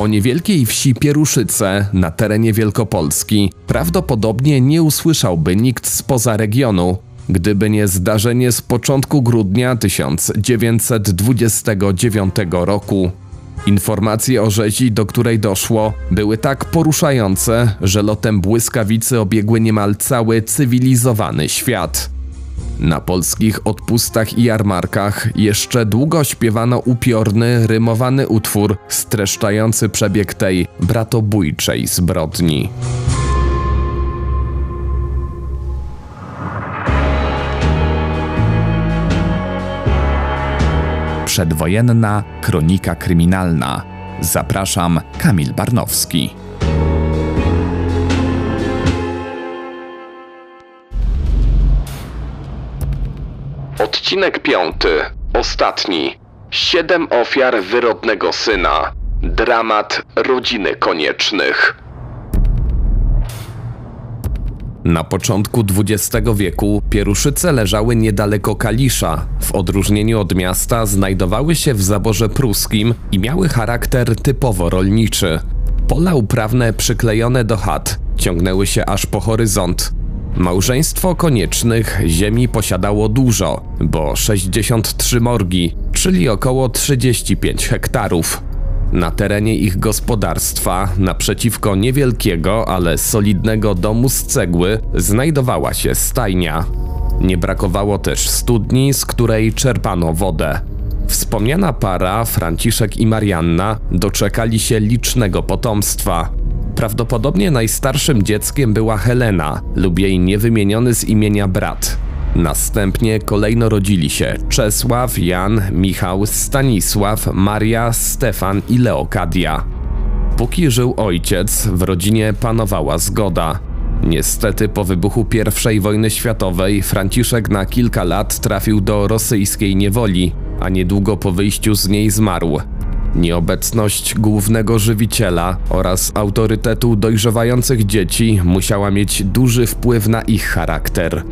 O niewielkiej wsi Pieruszyce na terenie Wielkopolski prawdopodobnie nie usłyszałby nikt spoza regionu, gdyby nie zdarzenie z początku grudnia 1929 roku. Informacje o rzezi, do której doszło, były tak poruszające, że lotem błyskawicy obiegły niemal cały cywilizowany świat. Na polskich odpustach i jarmarkach jeszcze długo śpiewano upiorny, rymowany utwór streszczający przebieg tej bratobójczej zbrodni. Przedwojenna kronika kryminalna. Zapraszam, Kamil Barnowski. Odcinek piąty. Ostatni. Siedem ofiar wyrodnego syna. Dramat rodziny koniecznych. Na początku XX wieku Pieruszyce leżały niedaleko Kalisza. W odróżnieniu od miasta znajdowały się w zaborze pruskim i miały charakter typowo rolniczy. Pola uprawne przyklejone do chat ciągnęły się aż po horyzont. Małżeństwo koniecznych ziemi posiadało dużo, bo 63 morgi, czyli około 35 hektarów. Na terenie ich gospodarstwa, naprzeciwko niewielkiego, ale solidnego domu z cegły, znajdowała się stajnia. Nie brakowało też studni, z której czerpano wodę. Wspomniana para, Franciszek i Marianna, doczekali się licznego potomstwa. Prawdopodobnie najstarszym dzieckiem była Helena lub jej niewymieniony z imienia brat. Następnie kolejno rodzili się Czesław, Jan, Michał, Stanisław, Maria, Stefan i Leokadia. Póki żył ojciec, w rodzinie panowała zgoda. Niestety po wybuchu I wojny światowej Franciszek na kilka lat trafił do rosyjskiej niewoli, a niedługo po wyjściu z niej zmarł. Nieobecność głównego żywiciela oraz autorytetu dojrzewających dzieci musiała mieć duży wpływ na ich charakter.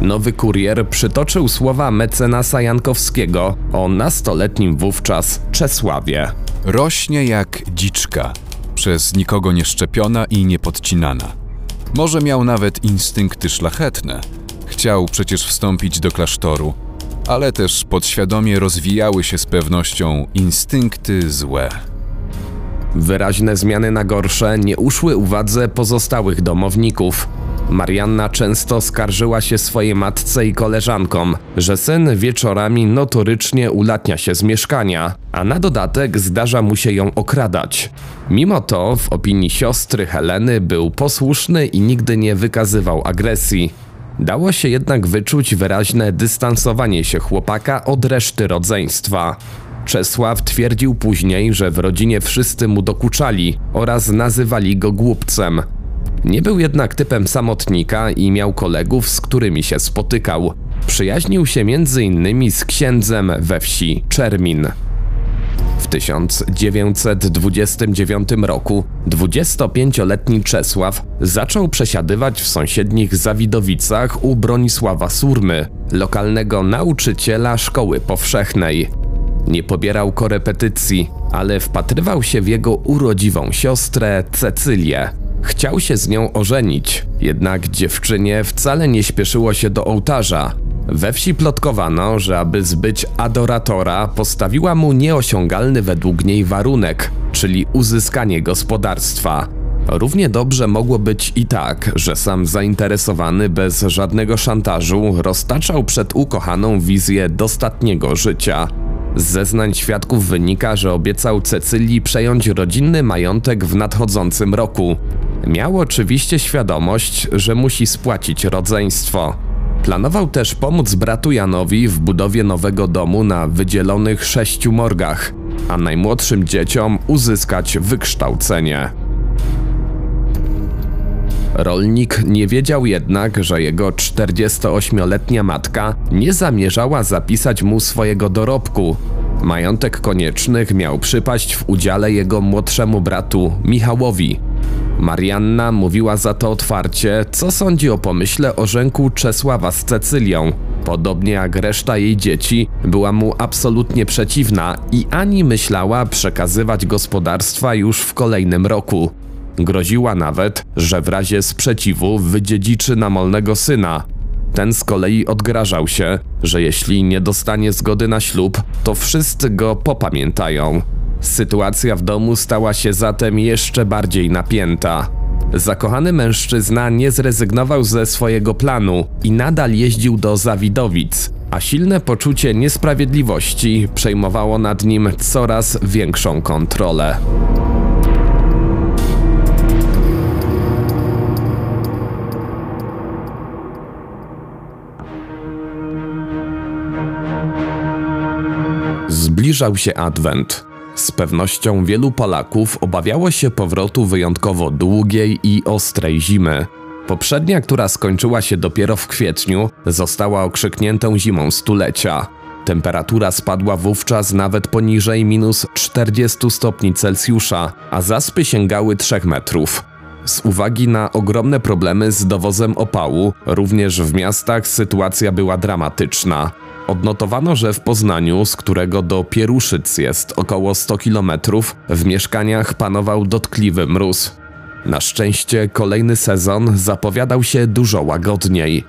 Nowy kurier przytoczył słowa mecenasa Jankowskiego o nastoletnim wówczas Czesławie. Rośnie jak dziczka, przez nikogo nie szczepiona i niepodcinana. Może miał nawet instynkty szlachetne. Chciał przecież wstąpić do klasztoru, ale też podświadomie rozwijały się z pewnością instynkty złe. Wyraźne zmiany na gorsze nie uszły uwadze pozostałych domowników. Marianna często skarżyła się swojej matce i koleżankom, że syn wieczorami notorycznie ulatnia się z mieszkania, a na dodatek zdarza mu się ją okradać. Mimo to, w opinii siostry Heleny, był posłuszny i nigdy nie wykazywał agresji. Dało się jednak wyczuć wyraźne dystansowanie się chłopaka od reszty rodzeństwa. Czesław twierdził później, że w rodzinie wszyscy mu dokuczali oraz nazywali go głupcem. Nie był jednak typem samotnika i miał kolegów, z którymi się spotykał. Przyjaźnił się m.in. z księdzem we wsi Czermin. W 1929 roku 25-letni Czesław zaczął przesiadywać w sąsiednich Zawidowicach u Bronisława Surmy, lokalnego nauczyciela szkoły powszechnej. Nie pobierał korepetycji, ale wpatrywał się w jego urodziwą siostrę Cecylię. Chciał się z nią ożenić, jednak dziewczynie wcale nie śpieszyło się do ołtarza. We wsi plotkowano, że aby zbyć adoratora, postawiła mu nieosiągalny według niej warunek, czyli uzyskanie gospodarstwa. Równie dobrze mogło być i tak, że sam zainteresowany bez żadnego szantażu roztaczał przed ukochaną wizję dostatniego życia. Z zeznań świadków wynika, że obiecał Cecylii przejąć rodzinny majątek w nadchodzącym roku. Miał oczywiście świadomość, że musi spłacić rodzeństwo. Planował też pomóc bratu Janowi w budowie nowego domu na wydzielonych sześciu morgach, a najmłodszym dzieciom uzyskać wykształcenie. Rolnik nie wiedział jednak, że jego 48-letnia matka nie zamierzała zapisać mu swojego dorobku. Majątek koniecznych miał przypaść w udziale jego młodszemu bratu Michałowi. Marianna mówiła za to otwarcie, co sądzi o pomyśle o rzęku Czesława z Cecylią. Podobnie jak reszta jej dzieci, była mu absolutnie przeciwna i ani myślała przekazywać gospodarstwa już w kolejnym roku. Groziła nawet, że w razie sprzeciwu wydziedziczy namolnego syna. Ten z kolei odgrażał się, że jeśli nie dostanie zgody na ślub, to wszyscy go popamiętają. Sytuacja w domu stała się zatem jeszcze bardziej napięta. Zakochany mężczyzna nie zrezygnował ze swojego planu i nadal jeździł do Zawidowic, a silne poczucie niesprawiedliwości przejmowało nad nim coraz większą kontrolę. Zbliżał się adwent. Z pewnością wielu Polaków obawiało się powrotu wyjątkowo długiej i ostrej zimy. Poprzednia, która skończyła się dopiero w kwietniu, została okrzykniętą zimą stulecia. Temperatura spadła wówczas nawet poniżej minus 40 stopni Celsjusza, a zaspy sięgały 3 metrów. Z uwagi na ogromne problemy z dowozem opału, również w miastach sytuacja była dramatyczna. Odnotowano, że w Poznaniu, z którego do Pieruszyc jest około 100 km, w mieszkaniach panował dotkliwy mróz. Na szczęście kolejny sezon zapowiadał się dużo łagodniej.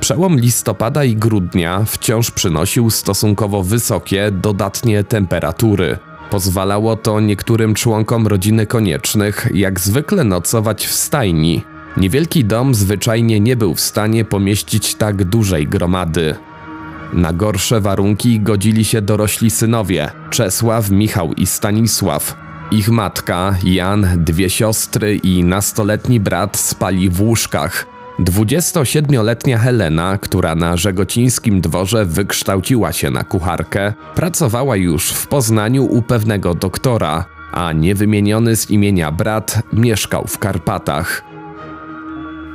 Przełom listopada i grudnia wciąż przynosił stosunkowo wysokie, dodatnie temperatury. Pozwalało to niektórym członkom rodziny koniecznych, jak zwykle, nocować w stajni. Niewielki dom zwyczajnie nie był w stanie pomieścić tak dużej gromady. Na gorsze warunki godzili się dorośli synowie Czesław, Michał i Stanisław. Ich matka, Jan, dwie siostry i nastoletni brat spali w łóżkach. 27-letnia Helena, która na żegocińskim dworze wykształciła się na kucharkę, pracowała już w Poznaniu u pewnego doktora, a niewymieniony z imienia brat mieszkał w Karpatach.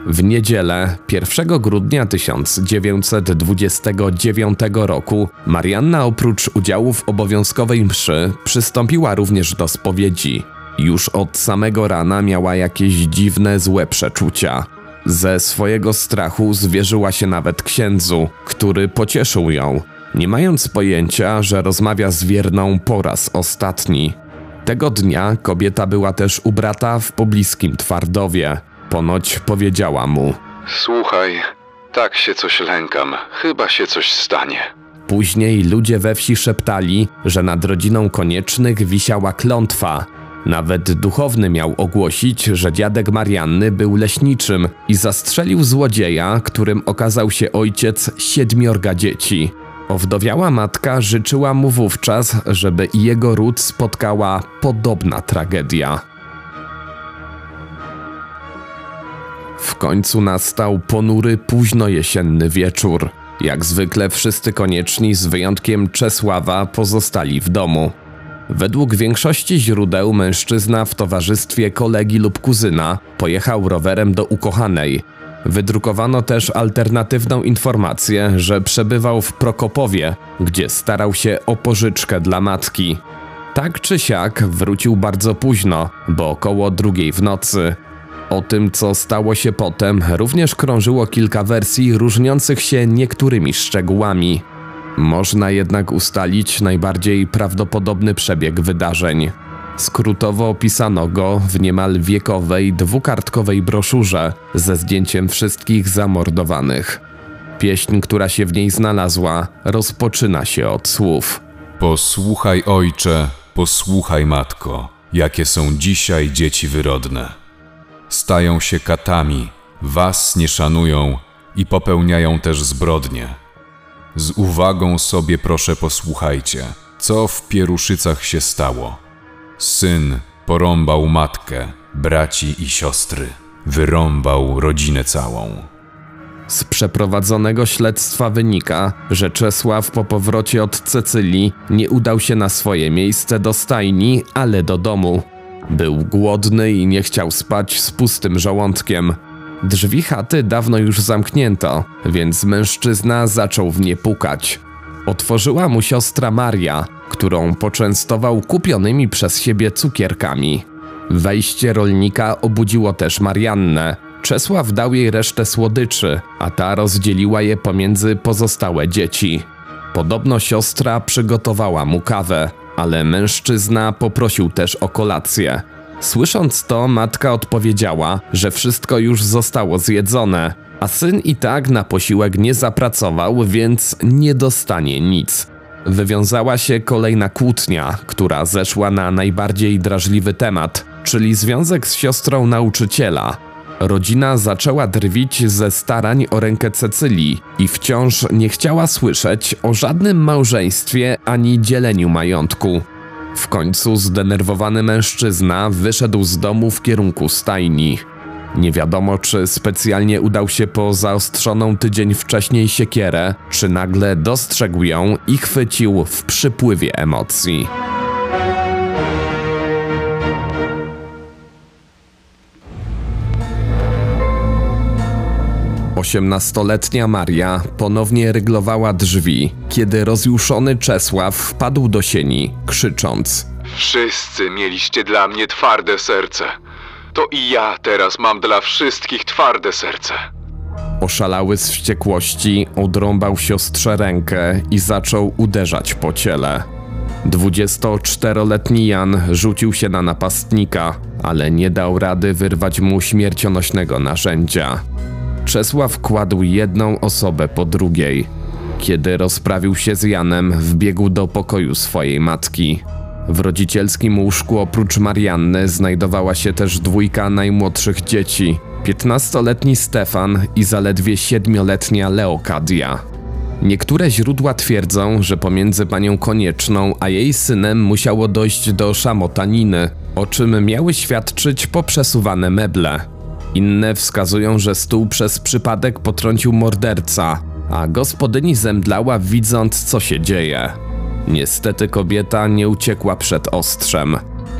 W niedzielę 1 grudnia 1929 roku Marianna oprócz udziału w obowiązkowej mszy przystąpiła również do spowiedzi. Już od samego rana miała jakieś dziwne, złe przeczucia. Ze swojego strachu zwierzyła się nawet księdzu, który pocieszył ją, nie mając pojęcia, że rozmawia z wierną po raz ostatni. Tego dnia kobieta była też u brata w pobliskim Twardowie. Ponoć powiedziała mu. Słuchaj, tak się coś lękam. Chyba się coś stanie. Później ludzie we wsi szeptali, że nad rodziną koniecznych wisiała klątwa. Nawet duchowny miał ogłosić, że dziadek Marianny był leśniczym i zastrzelił złodzieja, którym okazał się ojciec siedmiorga dzieci. Owdowiała matka życzyła mu wówczas, żeby jego ród spotkała podobna tragedia. W końcu nastał ponury późnojesienny wieczór. Jak zwykle wszyscy konieczni z wyjątkiem Czesława pozostali w domu. Według większości źródeł mężczyzna w towarzystwie kolegi lub kuzyna pojechał rowerem do ukochanej. Wydrukowano też alternatywną informację, że przebywał w Prokopowie, gdzie starał się o pożyczkę dla matki. Tak czy siak wrócił bardzo późno, bo około drugiej w nocy. O tym, co stało się potem, również krążyło kilka wersji różniących się niektórymi szczegółami. Można jednak ustalić najbardziej prawdopodobny przebieg wydarzeń. Skrótowo opisano go w niemal wiekowej, dwukartkowej broszurze ze zdjęciem wszystkich zamordowanych. Pieśń, która się w niej znalazła, rozpoczyna się od słów. Posłuchaj, ojcze, posłuchaj, matko, jakie są dzisiaj dzieci wyrodne. Stają się katami, was nie szanują i popełniają też zbrodnie. Z uwagą sobie proszę posłuchajcie, co w Pieruszycach się stało. Syn porąbał matkę, braci i siostry, wyrąbał rodzinę całą. Z przeprowadzonego śledztwa wynika, że Czesław po powrocie od Cecylii nie udał się na swoje miejsce do stajni, ale do domu. Był głodny i nie chciał spać z pustym żołądkiem. Drzwi chaty dawno już zamknięto, więc mężczyzna zaczął w nie pukać. Otworzyła mu siostra Maria, którą poczęstował kupionymi przez siebie cukierkami. Wejście rolnika obudziło też Mariannę. Czesław dał jej resztę słodyczy, a ta rozdzieliła je pomiędzy pozostałe dzieci. Podobno siostra przygotowała mu kawę, ale mężczyzna poprosił też o kolację. Słysząc to, matka odpowiedziała, że wszystko już zostało zjedzone, a syn i tak na posiłek nie zapracował, więc nie dostanie nic. Wywiązała się kolejna kłótnia, która zeszła na najbardziej drażliwy temat, czyli związek z siostrą nauczyciela. Rodzina zaczęła drwić ze starań o rękę Cecylii i wciąż nie chciała słyszeć o żadnym małżeństwie ani dzieleniu majątku. W końcu zdenerwowany mężczyzna wyszedł z domu w kierunku stajni. Nie wiadomo, czy specjalnie udał się po zaostrzoną tydzień wcześniej siekierę, czy nagle dostrzegł ją i chwycił w przypływie emocji. Osiemnastoletnia Maria ponownie ryglowała drzwi, kiedy rozjuszony Czesław wpadł do sieni, krzycząc: Wszyscy mieliście dla mnie twarde serce. To i ja teraz mam dla wszystkich twarde serce. Oszalały z wściekłości, odrąbał siostrze rękę i zaczął uderzać po ciele. 24-letni Jan rzucił się na napastnika, ale nie dał rady wyrwać mu śmiercionośnego narzędzia. Czesław kładł jedną osobę po drugiej. Kiedy rozprawił się z Janem, wbiegł do pokoju swojej matki. W rodzicielskim łóżku oprócz Marianny znajdowała się też dwójka najmłodszych dzieci: 15-letni Stefan i zaledwie 7-letnia Leokadia. Niektóre źródła twierdzą, że pomiędzy panią Konieczną a jej synem musiało dojść do szamotaniny, o czym miały świadczyć poprzesuwane meble. Inne wskazują, że stół przez przypadek potrącił morderca, a gospodyni zemdlała widząc co się dzieje. Niestety kobieta nie uciekła przed ostrzem.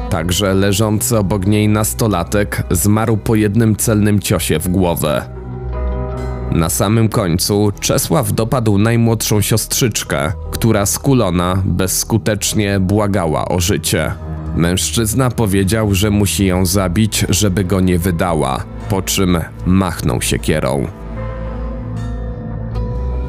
Także leżący obok niej nastolatek zmarł po jednym celnym ciosie w głowę. Na samym końcu Czesław dopadł najmłodszą siostrzyczkę, która skulona bezskutecznie błagała o życie. Mężczyzna powiedział, że musi ją zabić, żeby go nie wydała, po czym machnął siekierą.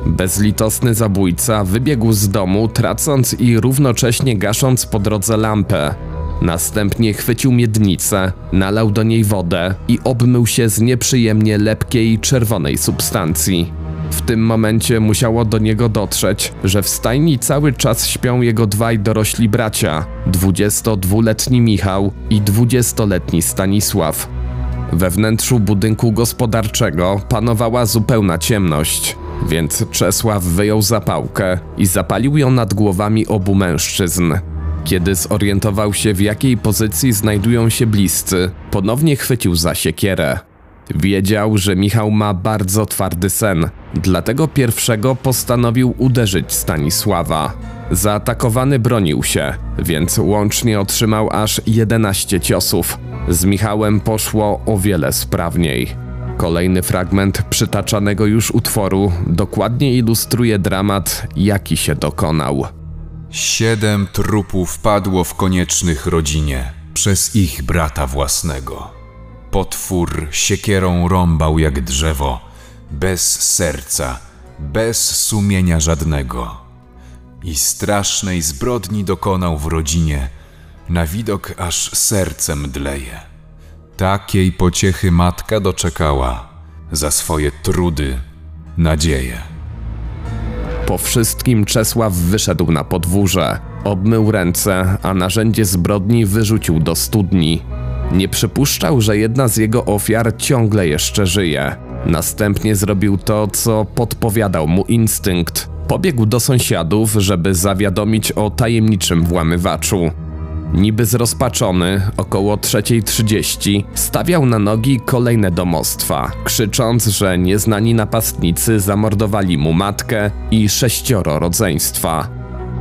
Bezlitosny zabójca wybiegł z domu, tracąc i równocześnie gasząc po drodze lampę. Następnie chwycił miednicę, nalał do niej wodę i obmył się z nieprzyjemnie lepkiej czerwonej substancji. W tym momencie musiało do niego dotrzeć, że w stajni cały czas śpią jego dwaj dorośli bracia 22-letni Michał i 20-letni Stanisław. We wnętrzu budynku gospodarczego panowała zupełna ciemność, więc Czesław wyjął zapałkę i zapalił ją nad głowami obu mężczyzn. Kiedy zorientował się, w jakiej pozycji znajdują się bliscy, ponownie chwycił za siekierę. Wiedział, że Michał ma bardzo twardy sen, dlatego pierwszego postanowił uderzyć Stanisława. Zaatakowany bronił się, więc łącznie otrzymał aż 11 ciosów. Z Michałem poszło o wiele sprawniej. Kolejny fragment przytaczanego już utworu dokładnie ilustruje dramat, jaki się dokonał. Siedem trupów padło w koniecznych rodzinie przez ich brata własnego. Potwór siekierą rąbał jak drzewo, bez serca, bez sumienia żadnego. I strasznej zbrodni dokonał w rodzinie, na widok aż serce mdleje. Takiej pociechy matka doczekała za swoje trudy, nadzieje. Po wszystkim Czesław wyszedł na podwórze, obmył ręce, a narzędzie zbrodni wyrzucił do studni. Nie przypuszczał, że jedna z jego ofiar ciągle jeszcze żyje. Następnie zrobił to, co podpowiadał mu instynkt. Pobiegł do sąsiadów, żeby zawiadomić o tajemniczym włamywaczu. Niby zrozpaczony, około 3.30 stawiał na nogi kolejne domostwa, krzycząc, że nieznani napastnicy zamordowali mu matkę i sześcioro rodzeństwa.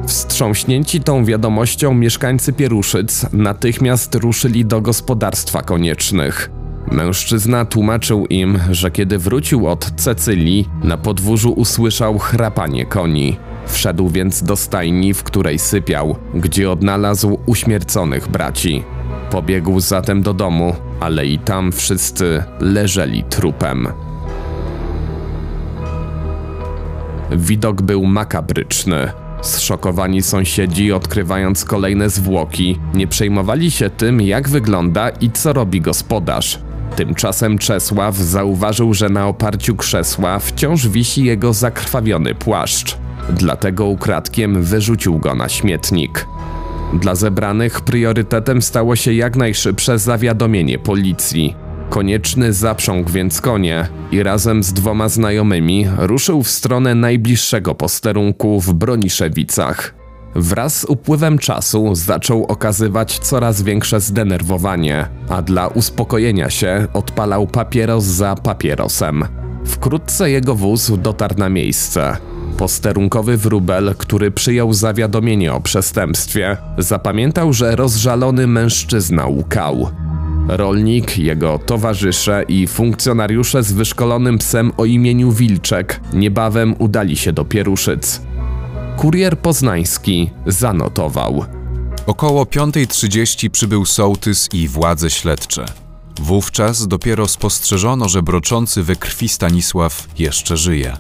Wstrząśnięci tą wiadomością mieszkańcy Pieruszyc natychmiast ruszyli do gospodarstwa koniecznych. Mężczyzna tłumaczył im, że kiedy wrócił od Cecylii, na podwórzu usłyszał chrapanie koni. Wszedł więc do stajni, w której sypiał, gdzie odnalazł uśmierconych braci. Pobiegł zatem do domu, ale i tam wszyscy leżeli trupem. Widok był makabryczny. Zszokowani sąsiedzi, odkrywając kolejne zwłoki, nie przejmowali się tym, jak wygląda i co robi gospodarz. Tymczasem Czesław zauważył, że na oparciu krzesła wciąż wisi jego zakrwawiony płaszcz. Dlatego ukradkiem wyrzucił go na śmietnik. Dla zebranych priorytetem stało się jak najszybsze zawiadomienie policji. Konieczny zaprzągł więc konie i razem z dwoma znajomymi ruszył w stronę najbliższego posterunku w Broniszewicach. Wraz z upływem czasu zaczął okazywać coraz większe zdenerwowanie, a dla uspokojenia się odpalał papieros za papierosem. Wkrótce jego wóz dotarł na miejsce. Posterunkowy wróbel, który przyjął zawiadomienie o przestępstwie, zapamiętał, że rozżalony mężczyzna łkał. Rolnik, jego towarzysze i funkcjonariusze z wyszkolonym psem o imieniu Wilczek niebawem udali się do Pieruszyc. Kurier poznański zanotował. Około 5.30 przybył sołtys i władze śledcze. Wówczas dopiero spostrzeżono, że broczący we krwi Stanisław jeszcze żyje.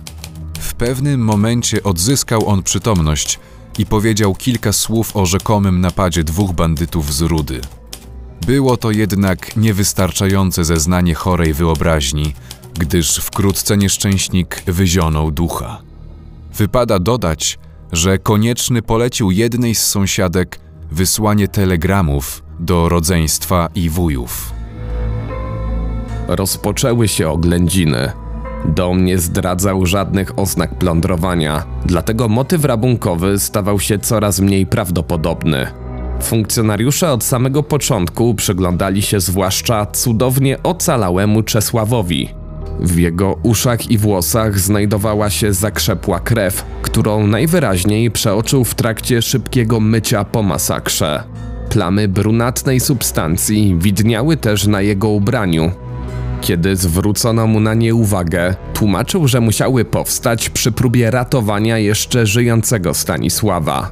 W pewnym momencie odzyskał on przytomność i powiedział kilka słów o rzekomym napadzie dwóch bandytów z Rudy. Było to jednak niewystarczające zeznanie chorej wyobraźni, gdyż wkrótce nieszczęśnik wyzionął ducha. Wypada dodać, że konieczny polecił jednej z sąsiadek wysłanie telegramów do rodzeństwa i wujów. Rozpoczęły się oględziny. Dom nie zdradzał żadnych oznak plądrowania, dlatego motyw rabunkowy stawał się coraz mniej prawdopodobny. Funkcjonariusze od samego początku przyglądali się zwłaszcza cudownie ocalałemu Czesławowi. W jego uszach i włosach znajdowała się zakrzepła krew, którą najwyraźniej przeoczył w trakcie szybkiego mycia po masakrze. Plamy brunatnej substancji widniały też na jego ubraniu. Kiedy zwrócono mu na nie uwagę, tłumaczył, że musiały powstać przy próbie ratowania jeszcze żyjącego Stanisława.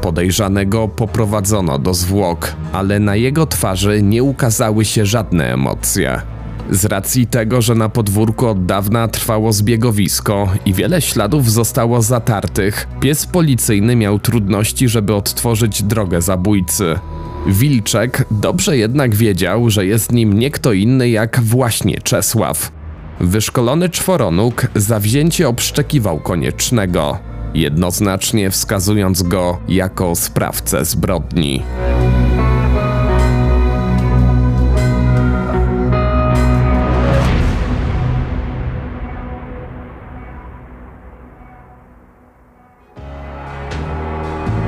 Podejrzanego poprowadzono do zwłok, ale na jego twarzy nie ukazały się żadne emocje. Z racji tego, że na podwórku od dawna trwało zbiegowisko i wiele śladów zostało zatartych, pies policyjny miał trudności, żeby odtworzyć drogę zabójcy. Wilczek dobrze jednak wiedział, że jest nim nie kto inny jak właśnie Czesław. Wyszkolony czworonóg zawzięcie obszczekiwał koniecznego, jednoznacznie wskazując go jako sprawcę zbrodni.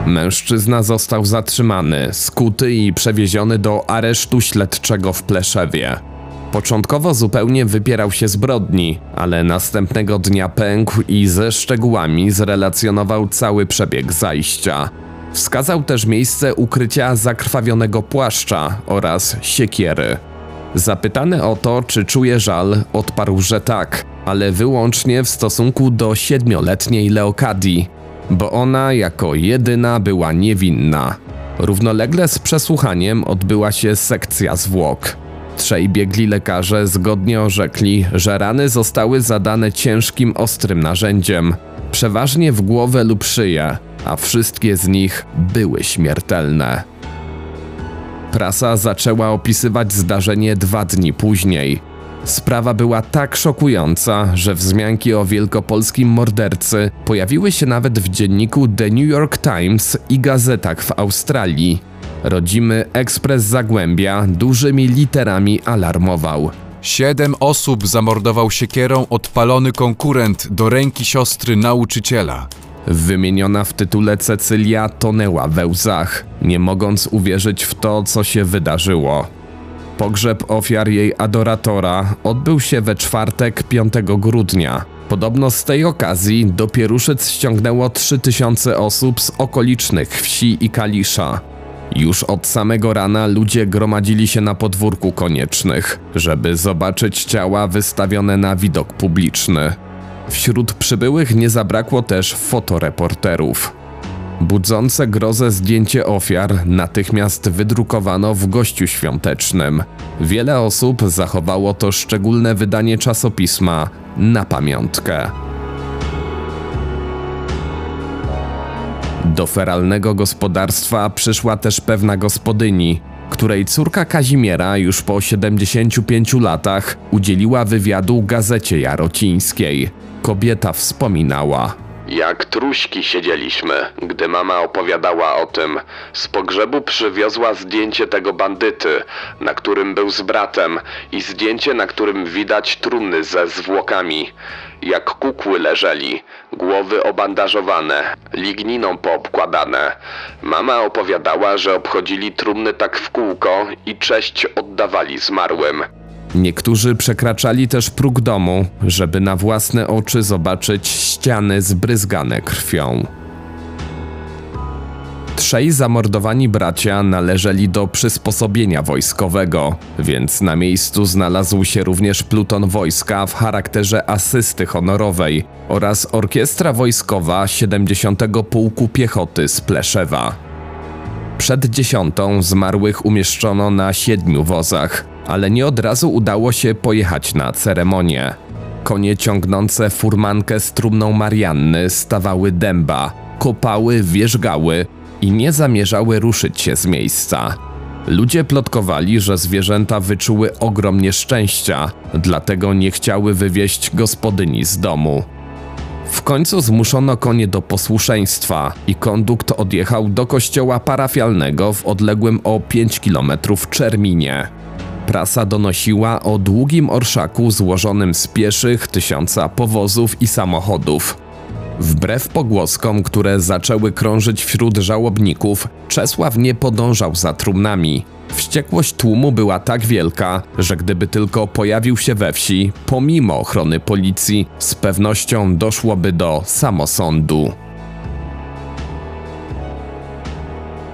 Mężczyzna został zatrzymany, skuty i przewieziony do aresztu śledczego w Pleszewie. Początkowo zupełnie wypierał się zbrodni, ale następnego dnia pękł i ze szczegółami zrelacjonował cały przebieg zajścia. Wskazał też miejsce ukrycia zakrwawionego płaszcza oraz siekiery. Zapytany o to, czy czuje żal, odparł, że tak, ale wyłącznie w stosunku do siedmioletniej Leokadii, bo ona jako jedyna była niewinna. Równolegle z przesłuchaniem odbyła się sekcja zwłok. Trzej biegli lekarze zgodnie orzekli, że rany zostały zadane ciężkim, ostrym narzędziem, przeważnie w głowę lub szyję, a wszystkie z nich były śmiertelne. Prasa zaczęła opisywać zdarzenie dwa dni później. Sprawa była tak szokująca, że wzmianki o wielkopolskim mordercy pojawiły się nawet w dzienniku The New York Times i gazetach w Australii. Rodzimy Ekspres Zagłębia dużymi literami alarmował. Siedem osób zamordował siekierą odpalony konkurent do ręki siostry nauczyciela. Wymieniona w tytule Cecylia tonęła we łzach, nie mogąc uwierzyć w to, co się wydarzyło. Pogrzeb ofiar jej adoratora odbył się we czwartek 5 grudnia. Podobno z tej okazji do Pieruszyc ściągnęło 3000 osób z okolicznych wsi i Kalisza. Już od samego rana ludzie gromadzili się na podwórku koniecznych, żeby zobaczyć ciała wystawione na widok publiczny. Wśród przybyłych nie zabrakło też fotoreporterów. Budzące grozę zdjęcie ofiar natychmiast wydrukowano w gościu świątecznym. Wiele osób zachowało to szczególne wydanie czasopisma na pamiątkę. Do feralnego gospodarstwa przyszła też pewna gospodyni, której córka Kazimiera już po 75 latach udzieliła wywiadu gazecie jarocińskiej. Kobieta wspominała. Jak truśki siedzieliśmy, gdy mama opowiadała o tym. Z pogrzebu przywiozła zdjęcie tego bandyty, na którym był z bratem, i zdjęcie, na którym widać trumny ze zwłokami. Jak kukły leżeli, głowy obandażowane, ligniną poobkładane. Mama opowiadała, że obchodzili trumny tak w kółko i cześć oddawali zmarłym. Niektórzy przekraczali też próg domu, żeby na własne oczy zobaczyć ściany zbryzgane krwią. Trzej zamordowani bracia należeli do przysposobienia wojskowego, więc na miejscu znalazł się również pluton wojska w charakterze asysty honorowej oraz orkiestra wojskowa 70. Pułku Piechoty z Pleszewa. Przed dziesiątą zmarłych umieszczono na siedmiu wozach, ale nie od razu udało się pojechać na ceremonię. Konie ciągnące furmankę z trumną Marianny stawały dęba, kopały, wierzgały i nie zamierzały ruszyć się z miejsca. Ludzie plotkowali, że zwierzęta wyczuły ogrom nieszczęścia, dlatego nie chciały wywieźć gospodyni z domu. W końcu zmuszono konie do posłuszeństwa i kondukt odjechał do kościoła parafialnego w odległym o 5 km Czerminie. Prasa donosiła o długim orszaku złożonym z pieszych, tysiąca powozów i samochodów. Wbrew pogłoskom, które zaczęły krążyć wśród żałobników, Czesław nie podążał za trumnami. Wściekłość tłumu była tak wielka, że gdyby tylko pojawił się we wsi, pomimo ochrony policji, z pewnością doszłoby do samosądu.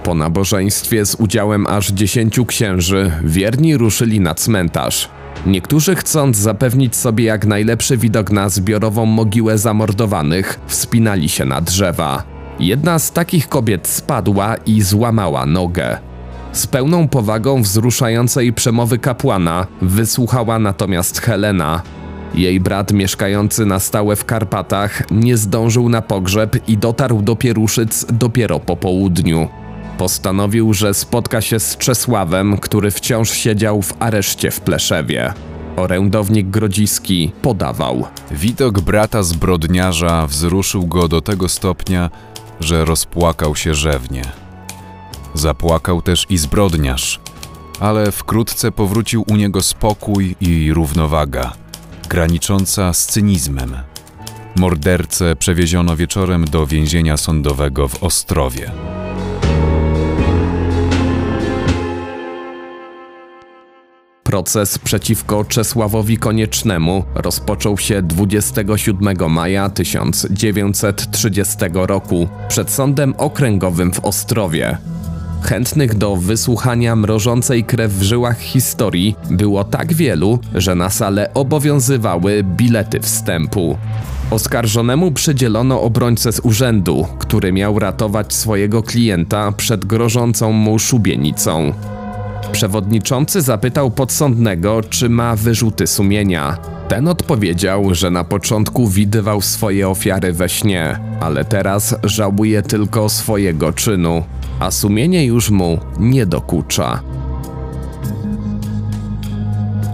Po nabożeństwie z udziałem aż dziesięciu księży, wierni ruszyli na cmentarz. Niektórzy chcąc zapewnić sobie jak najlepszy widok na zbiorową mogiłę zamordowanych, wspinali się na drzewa. Jedna z takich kobiet spadła i złamała nogę. Z pełną powagą wzruszającej przemowy kapłana wysłuchała natomiast Helena. Jej brat mieszkający na stałe w Karpatach nie zdążył na pogrzeb i dotarł do Pieruszyc dopiero po południu. Postanowił, że spotka się z Czesławem, który wciąż siedział w areszcie w Pleszewie. Orędownik Grodziski podawał. Widok brata zbrodniarza wzruszył go do tego stopnia, że rozpłakał się rzewnie. Zapłakał też i zbrodniarz, ale wkrótce powrócił u niego spokój i równowaga, granicząca z cynizmem. Mordercę przewieziono wieczorem do więzienia sądowego w Ostrowie. Proces przeciwko Czesławowi Koniecznemu rozpoczął się 27 maja 1930 roku przed Sądem Okręgowym w Ostrowie. Chętnych do wysłuchania mrożącej krew w żyłach historii było tak wielu, że na salę obowiązywały bilety wstępu. Oskarżonemu przydzielono obrońcę z urzędu, który miał ratować swojego klienta przed grożącą mu szubienicą. Przewodniczący zapytał podsądnego, czy ma wyrzuty sumienia. Ten odpowiedział, że na początku widywał swoje ofiary we śnie, ale teraz żałuje tylko swojego czynu, a sumienie już mu nie dokucza.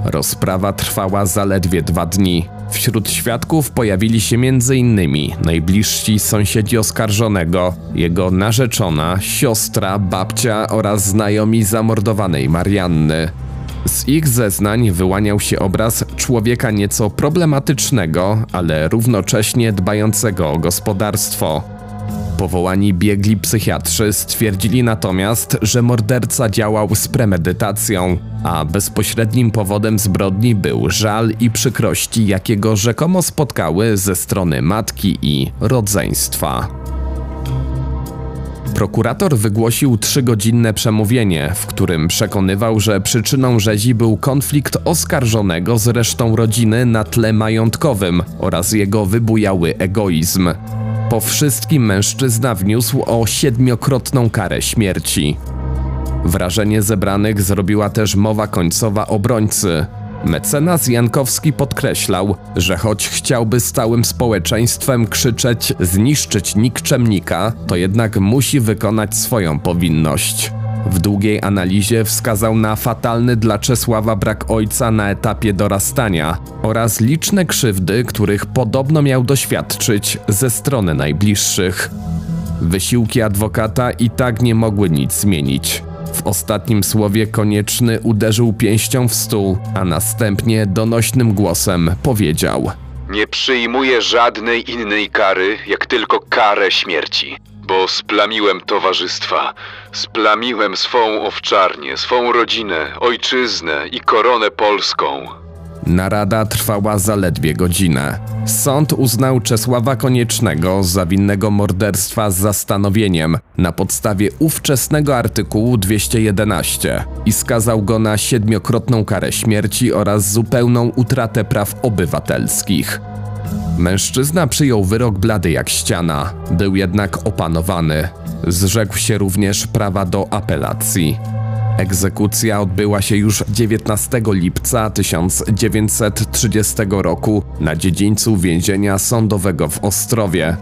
Rozprawa trwała zaledwie dwa dni. Wśród świadków pojawili się m.in. najbliżsi sąsiedzi oskarżonego, jego narzeczona, siostra, babcia oraz znajomi zamordowanej Marianny. Z ich zeznań wyłaniał się obraz człowieka nieco problematycznego, ale równocześnie dbającego o gospodarstwo. Powołani biegli psychiatrzy stwierdzili natomiast, że morderca działał z premedytacją, a bezpośrednim powodem zbrodni był żal i przykrości, jakiego rzekomo spotkały ze strony matki i rodzeństwa. Prokurator wygłosił trzygodzinne przemówienie, w którym przekonywał, że przyczyną rzezi był konflikt oskarżonego z resztą rodziny na tle majątkowym oraz jego wybujały egoizm. Po wszystkim mężczyzna wniósł o siedmiokrotną karę śmierci. Wrażenie zebranych zrobiła też mowa końcowa obrońcy. Mecenas Jankowski podkreślał, że choć chciałby z całym społeczeństwem krzyczeć zniszczyć nikczemnika, to jednak musi wykonać swoją powinność. W długiej analizie wskazał na fatalny dla Czesława brak ojca na etapie dorastania oraz liczne krzywdy, których podobno miał doświadczyć ze strony najbliższych. Wysiłki adwokata i tak nie mogły nic zmienić. W ostatnim słowie konieczny uderzył pięścią w stół, a następnie donośnym głosem powiedział: Nie przyjmuję żadnej innej kary, jak tylko karę śmierci. Bo splamiłem towarzystwa, splamiłem swą owczarnię, swą rodzinę, ojczyznę i koronę polską. Narada trwała zaledwie godzinę. Sąd uznał Czesława Koniecznego za winnego morderstwa z zastanowieniem na podstawie ówczesnego artykułu 211 i skazał go na siedmiokrotną karę śmierci oraz zupełną utratę praw obywatelskich. Mężczyzna przyjął wyrok blady jak ściana, był jednak opanowany. Zrzekł się również prawa do apelacji. Egzekucja odbyła się już 19 lipca 1930 roku na dziedzińcu więzienia sądowego w Ostrowie.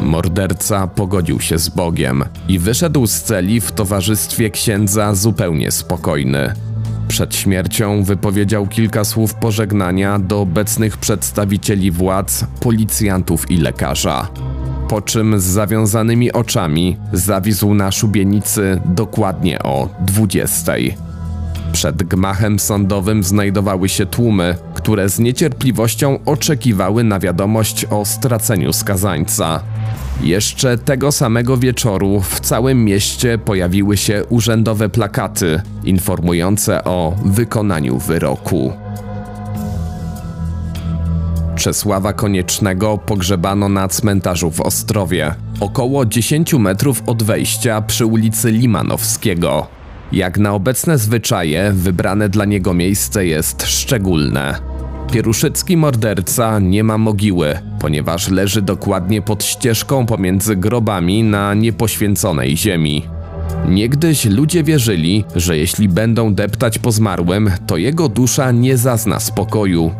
Morderca pogodził się z Bogiem i wyszedł z celi w towarzystwie księdza zupełnie spokojny. Przed śmiercią wypowiedział kilka słów pożegnania do obecnych przedstawicieli władz, policjantów i lekarza. Po czym z zawiązanymi oczami zawisł na szubienicy dokładnie o 20. Przed gmachem sądowym znajdowały się tłumy, które z niecierpliwością oczekiwały na wiadomość o straceniu skazańca. Jeszcze tego samego wieczoru w całym mieście pojawiły się urzędowe plakaty informujące o wykonaniu wyroku. Czesława Koniecznego pogrzebano na cmentarzu w Ostrowie, około 10 metrów od wejścia przy ulicy Limanowskiego. Jak na obecne zwyczaje, wybrane dla niego miejsce jest szczególne. Pieruszycki morderca nie ma mogiły, ponieważ leży dokładnie pod ścieżką pomiędzy grobami na niepoświęconej ziemi. Niegdyś ludzie wierzyli, że jeśli będą deptać po zmarłym, to jego dusza nie zazna spokoju.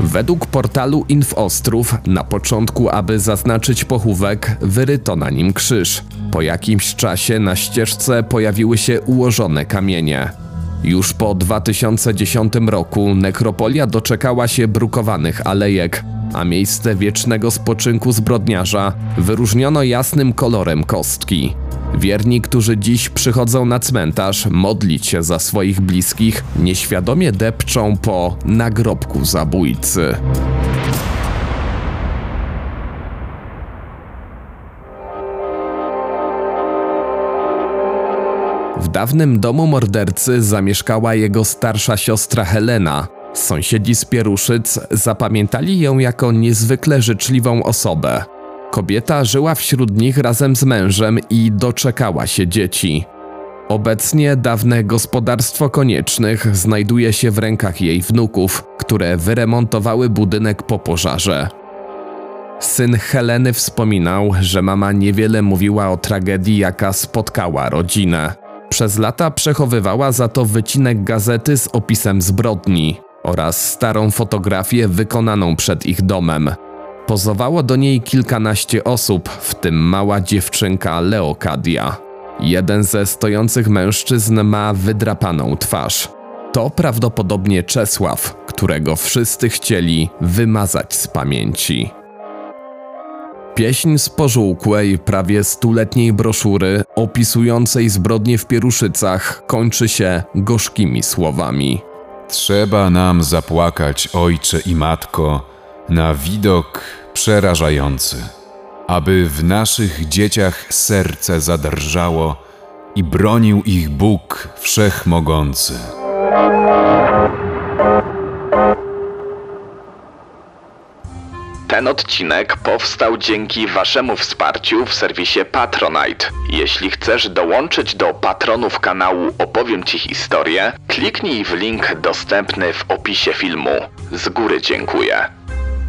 Według portalu Infostrów na początku, aby zaznaczyć pochówek, wyryto na nim krzyż. Po jakimś czasie na ścieżce pojawiły się ułożone kamienie. Już po 2010 roku nekropolia doczekała się brukowanych alejek, a miejsce wiecznego spoczynku zbrodniarza wyróżniono jasnym kolorem kostki. Wierni, którzy dziś przychodzą na cmentarz modlić się za swoich bliskich, nieświadomie depczą po nagrobku zabójcy. W dawnym domu mordercy zamieszkała jego starsza siostra Helena. Sąsiedzi z Pieruszyc zapamiętali ją jako niezwykle życzliwą osobę. Kobieta żyła wśród nich razem z mężem i doczekała się dzieci. Obecnie dawne gospodarstwo koniecznych znajduje się w rękach jej wnuków, które wyremontowały budynek po pożarze. Syn Heleny wspominał, że mama niewiele mówiła o tragedii, jaka spotkała rodzinę. Przez lata przechowywała za to wycinek gazety z opisem zbrodni oraz starą fotografię wykonaną przed ich domem. Pozowało do niej kilkanaście osób, w tym mała dziewczynka Leokadia. Jeden ze stojących mężczyzn ma wydrapaną twarz. To prawdopodobnie Czesław, którego wszyscy chcieli wymazać z pamięci. Pieśń z pożółkłej, prawie stuletniej broszury opisującej zbrodnie w Pieruszycach kończy się gorzkimi słowami. Trzeba nam zapłakać, ojcze i matko, na widok przerażający, aby w naszych dzieciach serce zadrżało i bronił ich Bóg Wszechmogący. Ten odcinek powstał dzięki Waszemu wsparciu w serwisie Patronite. Jeśli chcesz dołączyć do patronów kanału Opowiem Ci historię, kliknij w link dostępny w opisie filmu. Z góry dziękuję.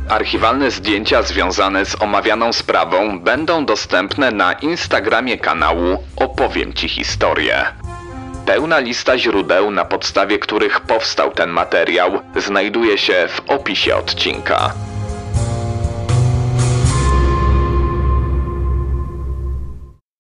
Archiwalne zdjęcia związane z omawianą sprawą będą dostępne na Instagramie kanału Opowiem Ci historię. Pełna lista źródeł, na podstawie których powstał ten materiał, znajduje się w opisie odcinka.